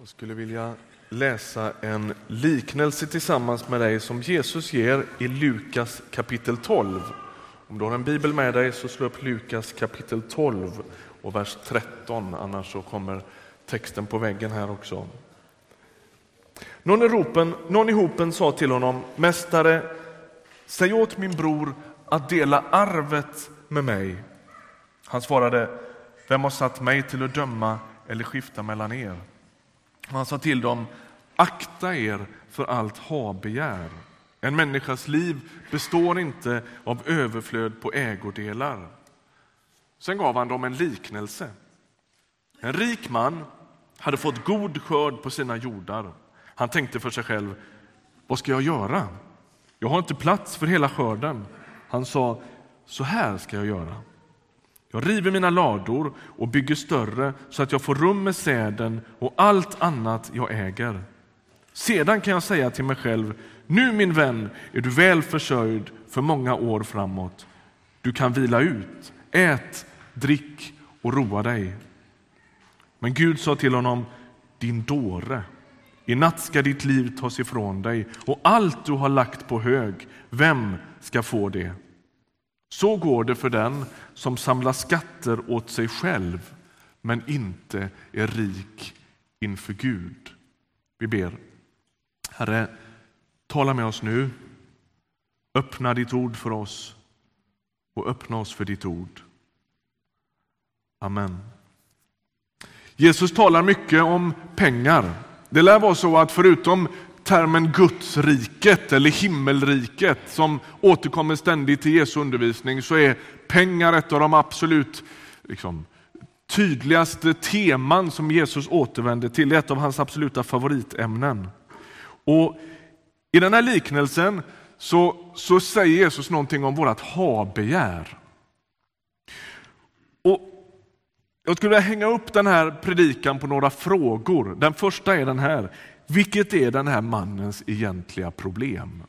Jag skulle vilja läsa en liknelse tillsammans med dig som Jesus ger i Lukas kapitel 12. Om du har en bibel med dig så slå upp Lukas kapitel 12 och vers 13, annars så kommer texten på väggen här också. Någon i, ropen, någon i hopen sa till honom, Mästare, säg åt min bror att dela arvet med mig. Han svarade, Vem har satt mig till att döma eller skifta mellan er? Han sa till dem, akta er för allt habegär. En människas liv består inte av överflöd på ägodelar. Sen gav han dem en liknelse. En rik man hade fått god skörd på sina jordar. Han tänkte för sig själv, vad ska jag göra? Jag har inte plats för hela skörden. Han sa, så här ska jag göra. Jag river mina lador och bygger större så att jag får rum med säden och allt annat jag äger. Sedan kan jag säga till mig själv, nu min vän är du väl försörjd för många år framåt. Du kan vila ut, ät, drick och roa dig. Men Gud sa till honom, din dåre, i natt ska ditt liv tas ifrån dig och allt du har lagt på hög, vem ska få det? Så går det för den som samlar skatter åt sig själv men inte är rik inför Gud. Vi ber. Herre, tala med oss nu. Öppna ditt ord för oss och öppna oss för ditt ord. Amen. Jesus talar mycket om pengar. Det lär vara så att förutom termen Gudsriket eller himmelriket som återkommer ständigt i Jesu undervisning så är pengar ett av de absolut liksom, tydligaste teman som Jesus återvänder till, ett av hans absoluta favoritämnen. Och I den här liknelsen så, så säger Jesus någonting om vårt habegär. Och jag skulle vilja hänga upp den här predikan på några frågor. Den första är den här. Vilket är den här mannens egentliga problem?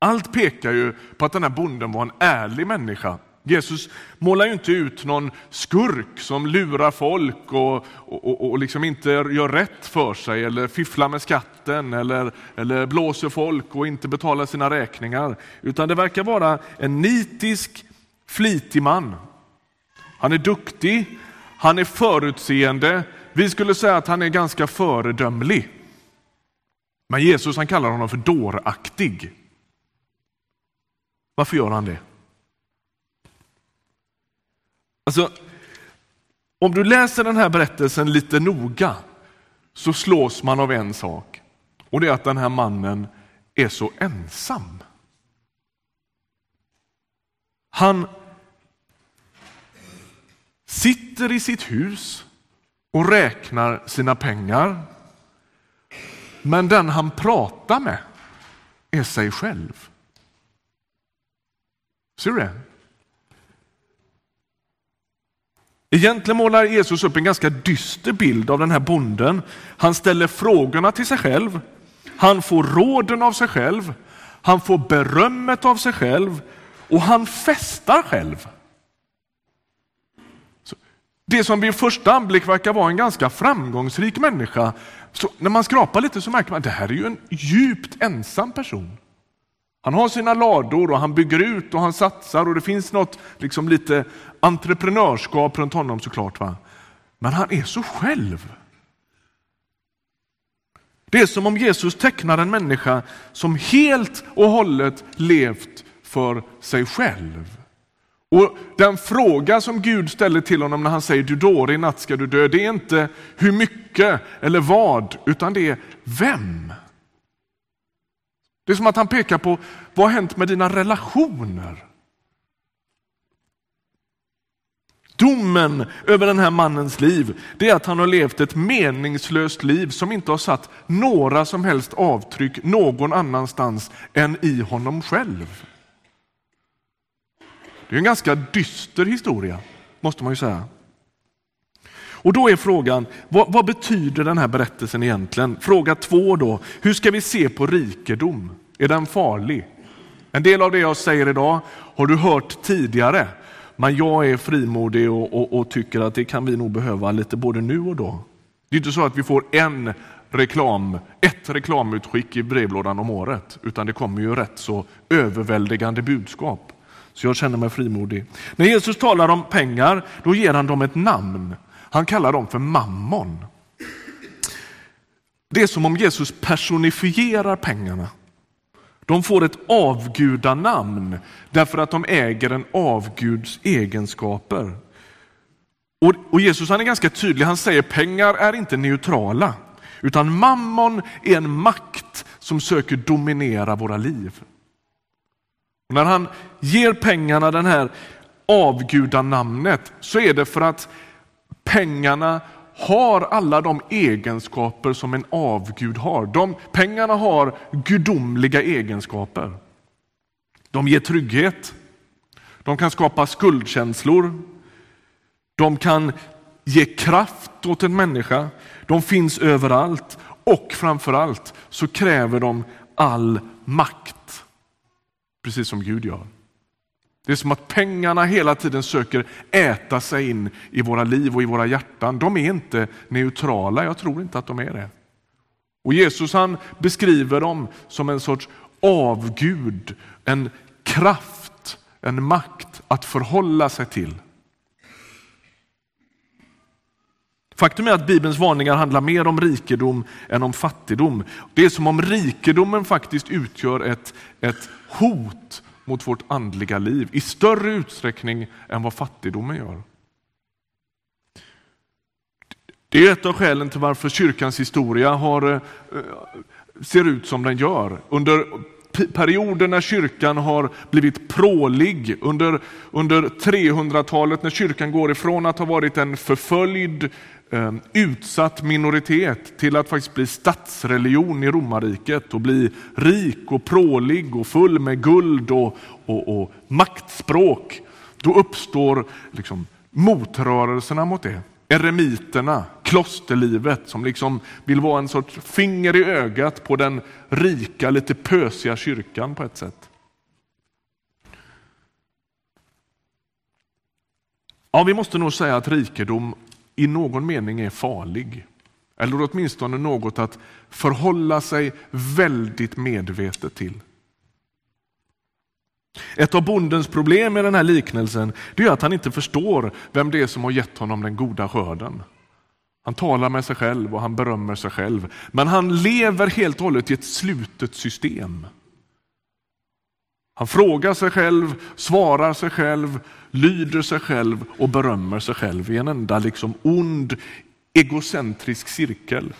Allt pekar ju på att den här bonden var en ärlig människa. Jesus målar ju inte ut någon skurk som lurar folk och, och, och liksom inte gör rätt för sig eller fifflar med skatten eller, eller blåser folk och inte betalar sina räkningar. Utan det verkar vara en nitisk, flitig man. Han är duktig, han är förutseende, vi skulle säga att han är ganska föredömlig. Men Jesus han kallar honom för dåraktig. Varför gör han det? Alltså, om du läser den här berättelsen lite noga så slås man av en sak och det är att den här mannen är så ensam. Han sitter i sitt hus och räknar sina pengar. Men den han pratar med är sig själv. Ser du det? Egentligen målar Jesus upp en ganska dyster bild av den här bonden. Han ställer frågorna till sig själv. Han får råden av sig själv. Han får berömmet av sig själv och han festar själv. Det som vid första anblick verkar vara en ganska framgångsrik människa, så när man skrapar lite så märker man att det här är ju en djupt ensam person. Han har sina lador och han bygger ut och han satsar och det finns något liksom lite entreprenörskap runt honom såklart. Va? Men han är så själv. Det är som om Jesus tecknar en människa som helt och hållet levt för sig själv. Och Den fråga som Gud ställer till honom när han säger du dåre, i natt ska du dö, det är inte hur mycket eller vad, utan det är vem? Det är som att han pekar på vad har hänt med dina relationer? Domen över den här mannens liv det är att han har levt ett meningslöst liv som inte har satt några som helst avtryck någon annanstans än i honom själv. Det är en ganska dyster historia, måste man ju säga. Och då är frågan, vad, vad, betyder den här berättelsen egentligen? Fråga två då, hur ska vi se på rikedom? Är den farlig? En del av det jag säger idag har du hört tidigare, men jag är frimodig och, och, och tycker att det kan vi nog behöva lite både nu och då. Det är inte så att vi får en reklam, ett reklamutskick i brevlådan om året, utan det kommer ju rätt så överväldigande budskap. Så jag känner mig frimodig. När Jesus talar om pengar, då ger han dem ett namn. Han kallar dem för mammon. Det är som om Jesus personifierar pengarna. De får ett avgudanamn därför att de äger en avguds egenskaper. Och, och Jesus han är ganska tydlig, han säger pengar är inte neutrala. Utan mammon är en makt som söker dominera våra liv. Och när han ger pengarna den här avgudanamnet så är det för att pengarna har alla de egenskaper som en avgud har. De, pengarna har gudomliga egenskaper. De ger trygghet, de kan skapa skuldkänslor, de kan ge kraft åt en människa, de finns överallt och framförallt så kräver de all makt. Precis som Gud gör. Det är som att pengarna hela tiden söker äta sig in i våra liv och i våra hjärtan. De är inte neutrala, jag tror inte att de är det. Och Jesus han beskriver dem som en sorts avgud, en kraft, en makt att förhålla sig till. Faktum är att Bibelns varningar handlar mer om rikedom än om fattigdom. Det är som om rikedomen faktiskt utgör ett, ett hot mot vårt andliga liv i större utsträckning än vad fattigdomen gör. Det är ett av skälen till varför kyrkans historia har, eh, ser ut som den gör. Under perioder när kyrkan har blivit prålig, under, under 300-talet när kyrkan går ifrån att ha varit en förföljd, Ehm, utsatt minoritet till att faktiskt bli statsreligion i romarriket och bli rik och prålig och full med guld och, och, och maktspråk. Då uppstår liksom motrörelserna mot det. Eremiterna, klosterlivet som liksom vill vara en sorts finger i ögat på den rika, lite pösiga kyrkan på ett sätt. Ja, vi måste nog säga att rikedom i någon mening är farlig. Eller åtminstone något att förhålla sig väldigt medvetet till. Ett av bondens problem i den här liknelsen är att han inte förstår vem det är som har gett honom den goda skörden. Han talar med sig själv och han berömmer sig själv. Men han lever helt och hållet i ett slutet system. Han frågar sig själv, svarar sig själv, lyder sig själv och berömmer sig själv i en enda liksom ond egocentrisk cirkel.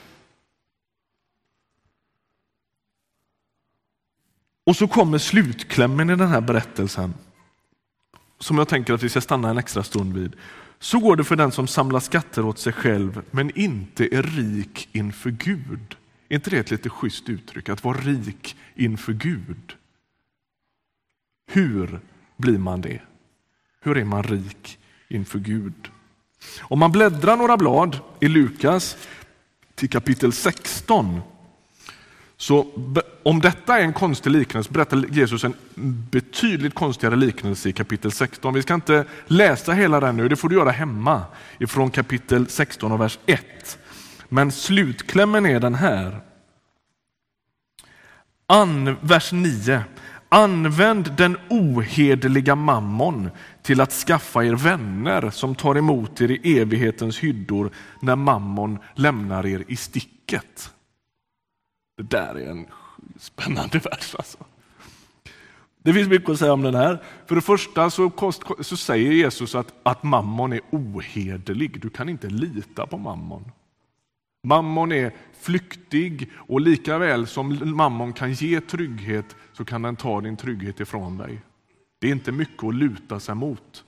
Och så kommer slutklämmen i den här berättelsen som jag tänker att vi ska stanna en extra stund vid. Så går det för den som samlar skatter åt sig själv men inte är rik inför Gud. Är inte det ett lite schysst uttryck, att vara rik inför Gud? Hur blir man det? Hur är man rik inför Gud? Om man bläddrar några blad i Lukas till kapitel 16 så om detta är en konstig liknelse berättar Jesus en betydligt konstigare liknelse i kapitel 16. Vi ska inte läsa hela den nu, det får du göra hemma ifrån kapitel 16 och vers 1. Men slutklämmen är den här. An, vers 9. Använd den ohederliga mammon till att skaffa er vänner som tar emot er i evighetens hyddor när mammon lämnar er i sticket. Det där är en spännande vers. Alltså. Det finns mycket att säga om den här. För det första så, kost, så säger Jesus att, att mammon är ohederlig. Du kan inte lita på mammon. Mammon är flyktig och lika väl som mammon kan ge trygghet så kan den ta din trygghet ifrån dig. Det är inte mycket att luta sig mot.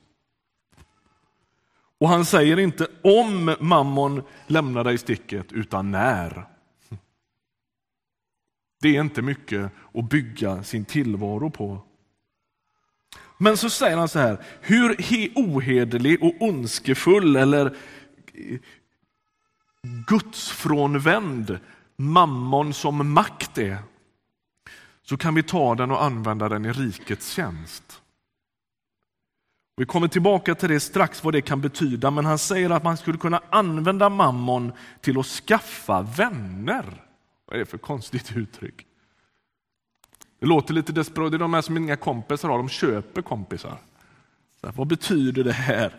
Och han säger inte om mammon lämnar dig i sticket, utan när. Det är inte mycket att bygga sin tillvaro på. Men så säger han så här, hur ohederlig och ondskefull eller gudsfrånvänd mammon som makt är, så kan vi ta den och använda den i rikets tjänst. Vi kommer tillbaka till det strax, vad det kan betyda, men han säger att man skulle kunna använda mammon till att skaffa vänner. Vad är det för konstigt uttryck? Det låter lite desperat. Det är de här som inga kompisar har, de köper kompisar. Så vad betyder det här?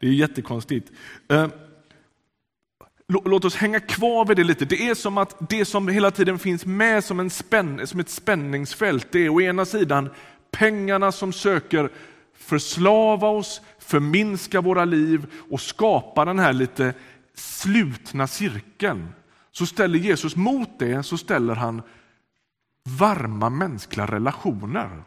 Det är jättekonstigt. Eh, Låt oss hänga kvar vid det lite. Det är som att det som hela tiden finns med som, en spänn, som ett spänningsfält, det är å ena sidan pengarna som söker förslava oss, förminska våra liv och skapa den här lite slutna cirkeln. Så ställer Jesus mot det så ställer han varma mänskliga relationer.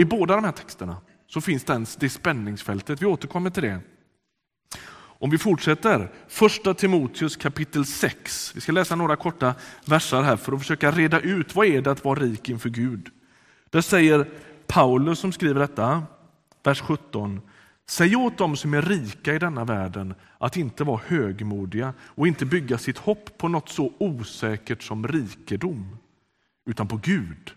I båda de här texterna så finns det spänningsfältet. Vi återkommer till det. Om vi fortsätter, första Timoteus kapitel 6. Vi ska läsa några korta verser här för att försöka reda ut vad är det att vara rik inför Gud. Där säger Paulus som skriver detta, vers 17. Säg åt dem som är rika i denna världen att inte vara högmodiga och inte bygga sitt hopp på något så osäkert som rikedom, utan på Gud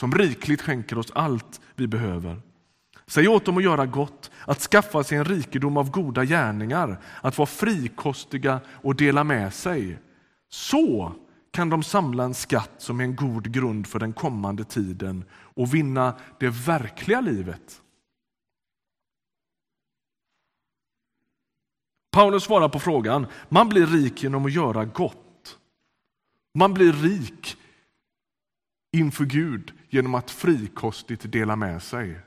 som rikligt skänker oss allt vi behöver. Säg åt dem att göra gott, att skaffa sig en rikedom av goda gärningar, att vara frikostiga och dela med sig. Så kan de samla en skatt som är en god grund för den kommande tiden och vinna det verkliga livet. Paulus svarar på frågan, man blir rik genom att göra gott. Man blir rik inför Gud genom att frikostigt dela med sig.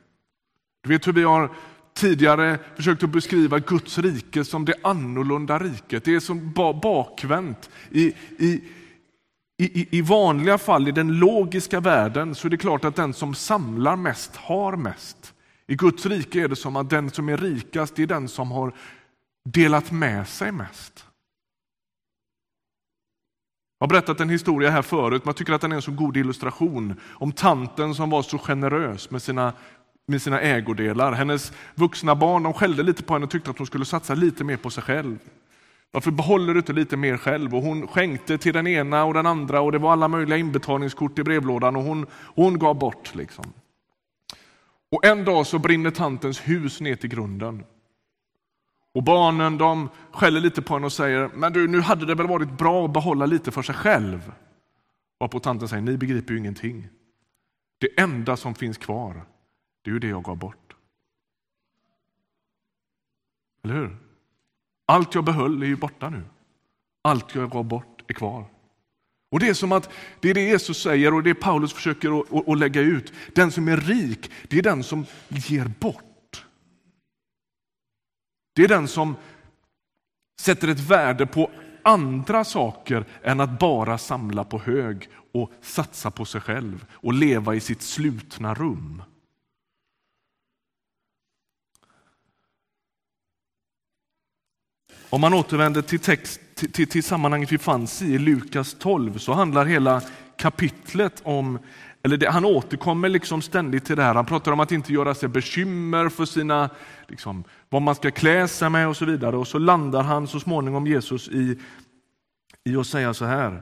Du vet hur vi har tidigare försökt att beskriva Guds rike som det annorlunda riket. Det är som bakvänt. I, i, i, I vanliga fall, i den logiska världen, så är det klart att den som samlar mest har mest. I Guds rike är det som att den som är rikast är den som har delat med sig mest. Jag har berättat en historia här förut, men jag tycker att den är en så god illustration om tanten som var så generös med sina, med sina ägodelar. Hennes vuxna barn de skällde lite på henne och tyckte att hon skulle satsa lite mer på sig själv. Varför behåller du inte lite mer själv? Och hon skänkte till den ena och den andra och det var alla möjliga inbetalningskort i brevlådan och hon, hon gav bort. Liksom. Och En dag så brinner tantens hus ner till grunden. Och barnen de skäller lite på henne och säger, men du, nu hade det väl varit bra att behålla lite för sig själv. Varpå tanten säger, ni begriper ju ingenting. Det enda som finns kvar, det är ju det jag gav bort. Eller hur? Allt jag behöll är ju borta nu. Allt jag gav bort är kvar. Och Det är som att det är det Jesus säger och det Paulus försöker att, att, lägga ut. Den som är rik, det är den som ger bort. Det är den som sätter ett värde på andra saker än att bara samla på hög och satsa på sig själv och leva i sitt slutna rum. Om man återvänder till, text, till, till sammanhanget vi fanns i, Lukas 12, så handlar hela kapitlet om eller det, han återkommer liksom ständigt till det här. Han pratar om att inte göra sig bekymmer för sina, liksom, vad man ska klä sig med och så vidare. Och så landar han så småningom, Jesus, i, i att säga så här.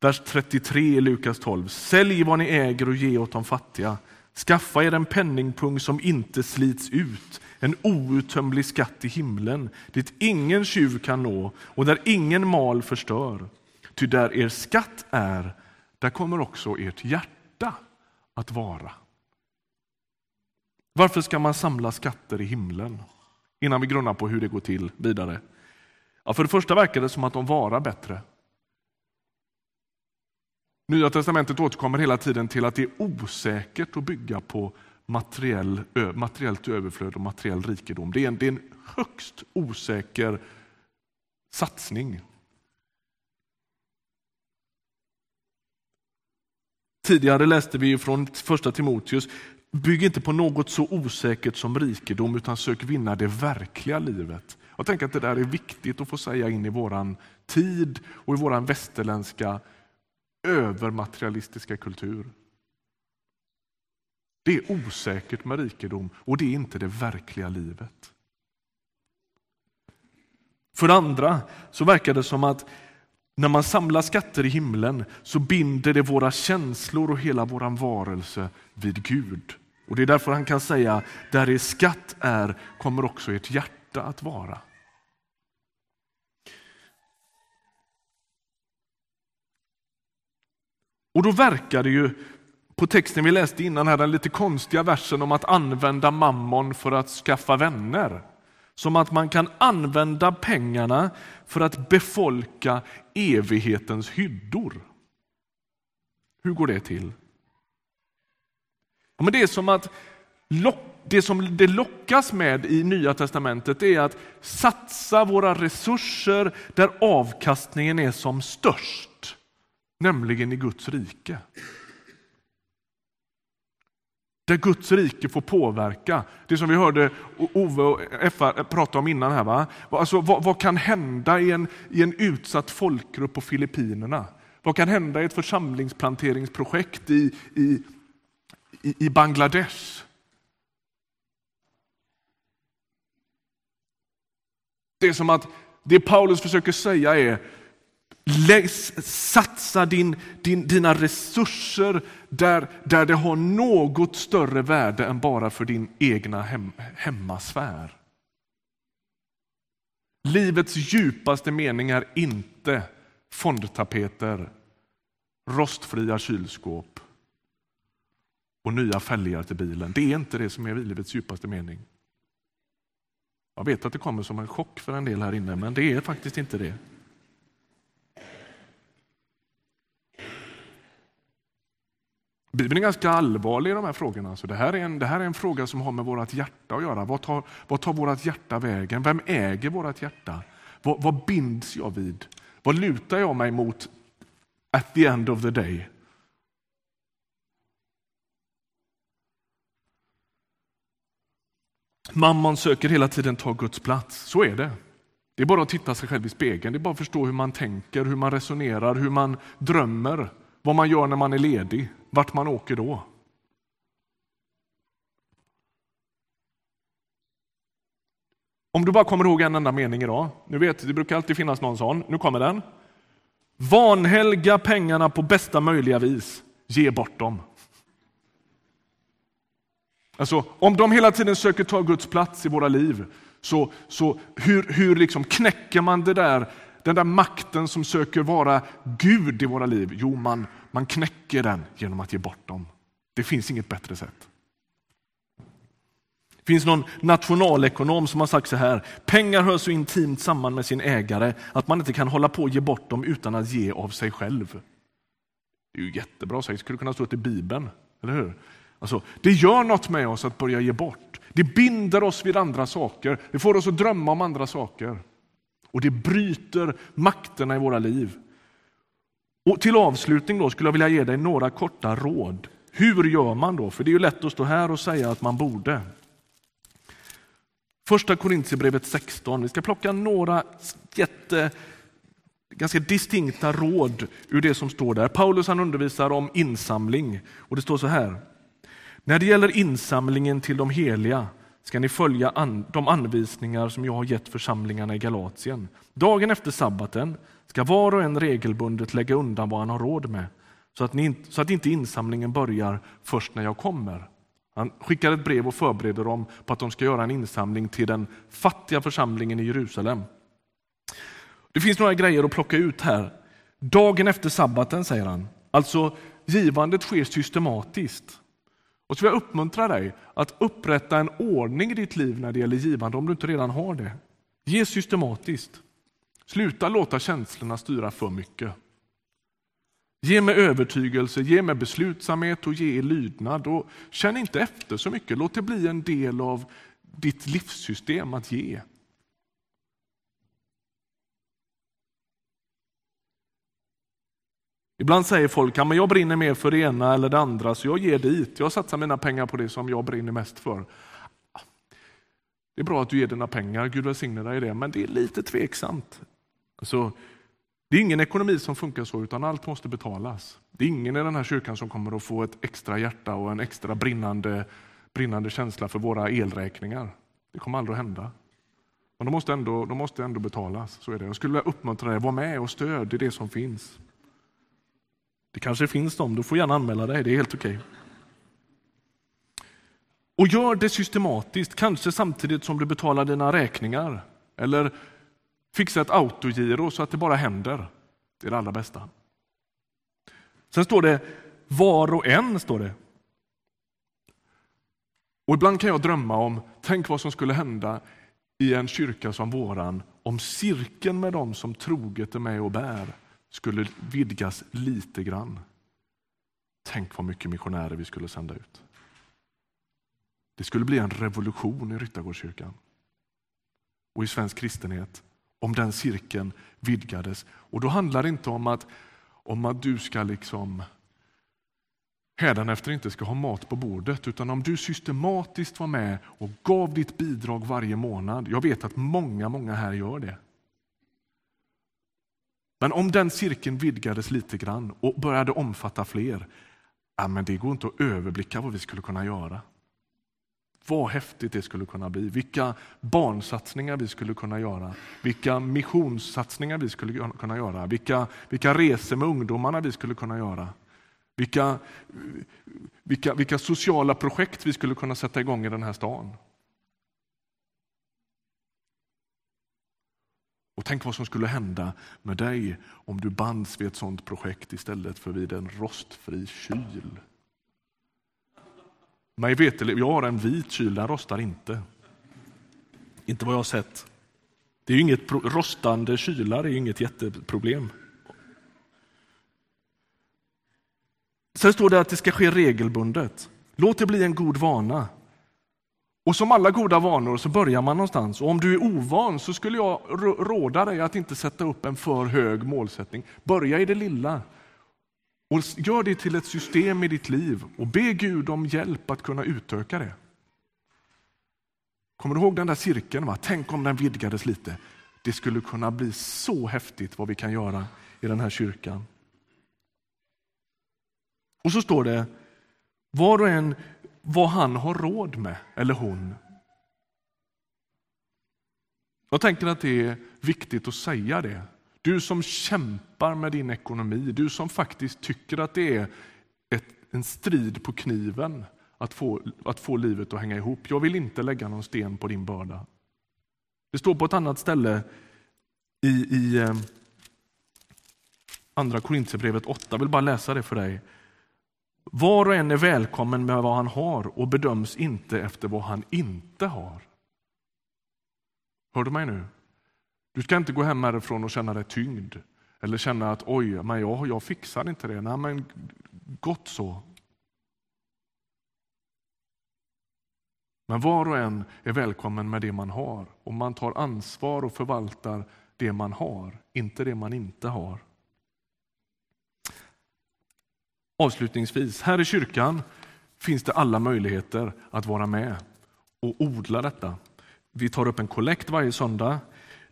Vers 33 i Lukas 12. Sälj vad ni äger och ge åt de fattiga. Skaffa er en penningpung som inte slits ut, en outtömlig skatt i himlen, dit ingen tjuv kan nå och där ingen mal förstör. Ty där er skatt är, där kommer också ert hjärta att vara. Varför ska man samla skatter i himlen? Innan vi grunnar på hur det går till vidare. Ja, för det första verkar det som att de varar bättre. Nya testamentet återkommer hela tiden till att det är osäkert att bygga på materiell, materiellt överflöd och materiell rikedom. Det är en, det är en högst osäker satsning. Tidigare läste vi från första Timoteus, bygg inte på något så osäkert som rikedom utan sök vinna det verkliga livet. Jag tänker att det där är viktigt att få säga in i våran tid och i våran västerländska övermaterialistiska kultur. Det är osäkert med rikedom och det är inte det verkliga livet. För det andra så verkar det som att när man samlar skatter i himlen så binder det våra känslor och hela vår varelse vid Gud. Och Det är därför han kan säga, där er skatt är kommer också ert hjärta att vara. Och då verkar det ju på texten vi läste innan här, den lite konstiga versen om att använda mammon för att skaffa vänner. Som att man kan använda pengarna för att befolka evighetens hyddor. Hur går det till? Ja, men det är som att det som det lockas med i Nya testamentet är att satsa våra resurser där avkastningen är som störst, nämligen i Guds rike där Guds rike får påverka. Det som vi hörde Ove och Effa prata om innan. här. Va? Alltså, vad, vad, kan hända i en, i en utsatt folkgrupp på Filippinerna? Vad kan hända i ett församlingsplanteringsprojekt i, i, i, i Bangladesh? Det är som att det Paulus försöker säga är satsa din, din, dina resurser där, där det har något större värde än bara för din egna hem, hemmasfär. Livets djupaste mening är inte fondtapeter, rostfria kylskåp och nya fälgar till bilen. Det är inte det som är livets djupaste mening. Jag vet att det kommer som en chock för en del här inne, men det är faktiskt inte det. Bibeln är ganska allvarlig i de här frågorna. Så det, här är en, det här är en fråga som har med vårt hjärta att göra. Vad tar, vad tar vårt hjärta vägen? Vem äger vårt hjärta? Vad, vad binds jag vid? Vad lutar jag mig mot at the end of the day? Mammon söker hela tiden ta Guds plats. Så är det. Det är bara att titta sig själv i spegeln. Det är bara att förstå hur man tänker, hur man resonerar, hur man drömmer, vad man gör när man är ledig vart man åker då. Om du bara kommer ihåg en enda mening idag. Nu vet, det brukar alltid finnas någon sån. Nu kommer den. Vanhelga pengarna på bästa möjliga vis. Ge bort dem. Alltså, om de hela tiden söker ta Guds plats i våra liv, så, så hur, hur liksom knäcker man det där, den där makten som söker vara Gud i våra liv? Jo, man, man knäcker den genom att ge bort dem. Det finns inget bättre sätt. Det finns någon nationalekonom som har sagt så här, pengar hör så intimt samman med sin ägare att man inte kan hålla på och ge bort dem utan att ge av sig själv. Det är ju jättebra sagt, det skulle kunna stå i Bibeln, eller hur? Alltså, det gör något med oss att börja ge bort. Det binder oss vid andra saker, det får oss att drömma om andra saker. Och det bryter makterna i våra liv. Och till avslutning då skulle jag vilja ge dig några korta råd. Hur gör man då? För det är ju lätt att stå här och säga att man borde. Första Korintierbrevet 16. Vi ska plocka några jätte, ganska distinkta råd ur det som står där. Paulus han undervisar om insamling och det står så här. När det gäller insamlingen till de heliga ska ni följa an, de anvisningar som jag har gett församlingarna i Galatien. Dagen efter sabbaten ska var och en regelbundet lägga undan vad han har råd med så att, ni, så att inte insamlingen börjar först när jag kommer. Han skickar ett brev och förbereder dem på att de ska göra en insamling till den fattiga församlingen i Jerusalem. Det finns några grejer att plocka ut här. Dagen efter sabbaten, säger han. Alltså, givandet sker systematiskt. Och så vill jag uppmuntra dig att upprätta en ordning i ditt liv när det gäller givande om du inte redan har det. Ge systematiskt. Sluta låta känslorna styra för mycket. Ge mig övertygelse, ge mig beslutsamhet och ge lydnad. Och känn inte efter så mycket, låt det bli en del av ditt livssystem att ge. Ibland säger folk att ja, jag brinner mer för det ena eller det andra så jag ger dit. Jag satsar mina pengar på det som jag brinner mest för. Det är bra att du ger dina pengar, Gud välsigne dig i det, men det är lite tveksamt. Alltså, det är ingen ekonomi som funkar så, utan allt måste betalas. Det är ingen i den här kyrkan som kommer att få ett extra hjärta och en extra brinnande, brinnande känsla för våra elräkningar. Det kommer aldrig att hända. Men de måste ändå, de måste ändå betalas. Så är det. Jag skulle vilja uppmuntra dig, var med och stöd i det som finns. Det kanske finns de, du får gärna anmäla dig, det är helt okej. Och gör det systematiskt, kanske samtidigt som du betalar dina räkningar. Eller fixa ett autogiro så att det bara händer. Det är det allra bästa. Sen står det var och en. står det. Och Ibland kan jag drömma om, tänk vad som skulle hända i en kyrka som våran om cirkeln med dem som troget är med och bär skulle vidgas lite grann. Tänk vad mycket missionärer vi skulle sända ut. Det skulle bli en revolution i Ryttargårdskyrkan och i svensk kristenhet om den cirkeln vidgades. Och då handlar det inte om att, om att du ska liksom hädanefter inte ska ha mat på bordet, utan om du systematiskt var med och gav ditt bidrag varje månad. Jag vet att många, många här gör det. Men om den cirkeln vidgades lite grann och började omfatta fler, ja, men det går inte att överblicka vad vi skulle kunna göra. Vad häftigt det skulle kunna bli. Vilka barnsatsningar vi skulle kunna göra. Vilka missionssatsningar vi skulle kunna göra. Vilka, vilka resor med ungdomarna vi skulle kunna göra. Vilka, vilka, vilka sociala projekt vi skulle kunna sätta igång i den här stan. Och tänk vad som skulle hända med dig om du bands vid ett sådant projekt istället för vid en rostfri kyl. Mig veterligt, jag har en vit kyl, den rostar inte. Inte vad jag har sett. Det är inget rostande kylar är inget jätteproblem. Sen står det att det ska ske regelbundet. Låt det bli en god vana. Och som alla goda vanor så börjar man någonstans. Och om du är ovan så skulle jag råda dig att inte sätta upp en för hög målsättning. Börja i det lilla. Och gör det till ett system i ditt liv och be Gud om hjälp att kunna utöka det. Kommer du ihåg den där cirkeln? Va? Tänk om den vidgades lite. Det skulle kunna bli så häftigt vad vi kan göra i den här kyrkan. Och så står det var och en vad han har råd med, eller hon. Jag tänker att det är viktigt att säga det. Du som kämpar med din ekonomi, du som faktiskt tycker att det är ett, en strid på kniven att få, att få livet att hänga ihop. Jag vill inte lägga någon sten på din börda. Det står på ett annat ställe i, i eh, Andra Korintierbrevet 8, jag vill bara läsa det för dig. Var och en är välkommen med vad han har och bedöms inte efter vad han inte har. Hör du mig nu? Du ska inte gå hem härifrån och känna dig tyngd eller känna att oj, men jag, jag fixar inte det. Nej, men gott så. Men var och en är välkommen med det man har och man tar ansvar och förvaltar det man har, inte det man inte har. Avslutningsvis, här i kyrkan finns det alla möjligheter att vara med och odla detta. Vi tar upp en kollekt varje söndag.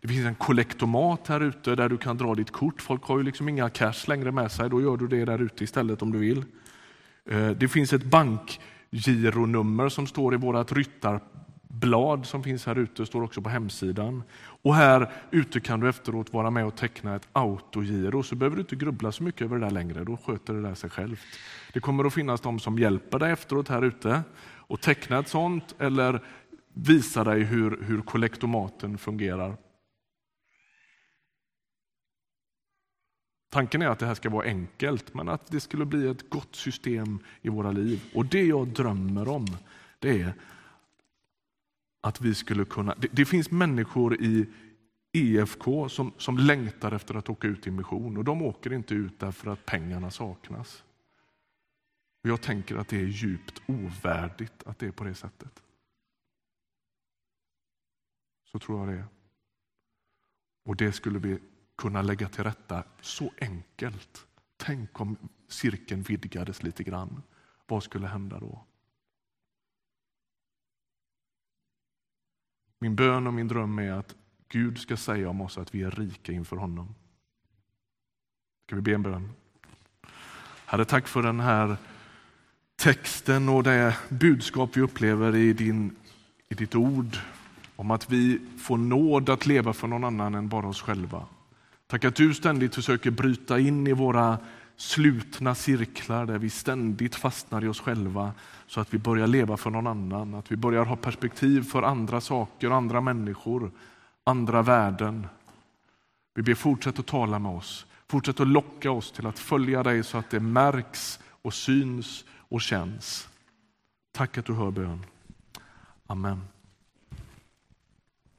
Det finns en kollektomat här ute där du kan dra ditt kort. Folk har ju liksom inga cash längre med sig, då gör du det där ute istället om du vill. Eh, det finns ett bankgironummer som står i vårt ryttarblad som finns här ute, står också på hemsidan. Och här ute kan du efteråt vara med och teckna ett autogiro, så behöver du inte grubbla så mycket över det där längre, då sköter det där sig självt. Det kommer att finnas de som hjälper dig efteråt här ute och teckna ett sånt eller visa dig hur, hur kollektomaten fungerar. Tanken är att det här ska vara enkelt, men att det skulle bli ett gott system i våra liv. Och det jag drömmer om, det är att vi skulle kunna... Det, det, finns människor i EFK som, som längtar efter att åka ut i mission och de åker inte ut därför att pengarna saknas. Och jag tänker att det är djupt ovärdigt att det är på det sättet. Så tror jag det är. Och det skulle vi kunna lägga till rätta så enkelt. Tänk om cirkeln vidgades lite grann. Vad skulle hända då? Min bön och min dröm är att Gud ska säga om oss att vi är rika inför honom. Ska vi be en bön? Herre, tack för den här texten och det budskap vi upplever i, din, i ditt ord om att vi får nåd att leva för någon annan än bara oss själva. Tack att du ständigt försöker bryta in i våra slutna cirklar där vi ständigt fastnar i oss själva så att vi börjar leva för någon annan, att vi börjar ha perspektiv för andra saker, andra människor, andra värden. Vi ber fortsätt att tala med oss, fortsätt att locka oss till att följa dig så att det märks och syns och känns. Tack att du hör bön. Amen.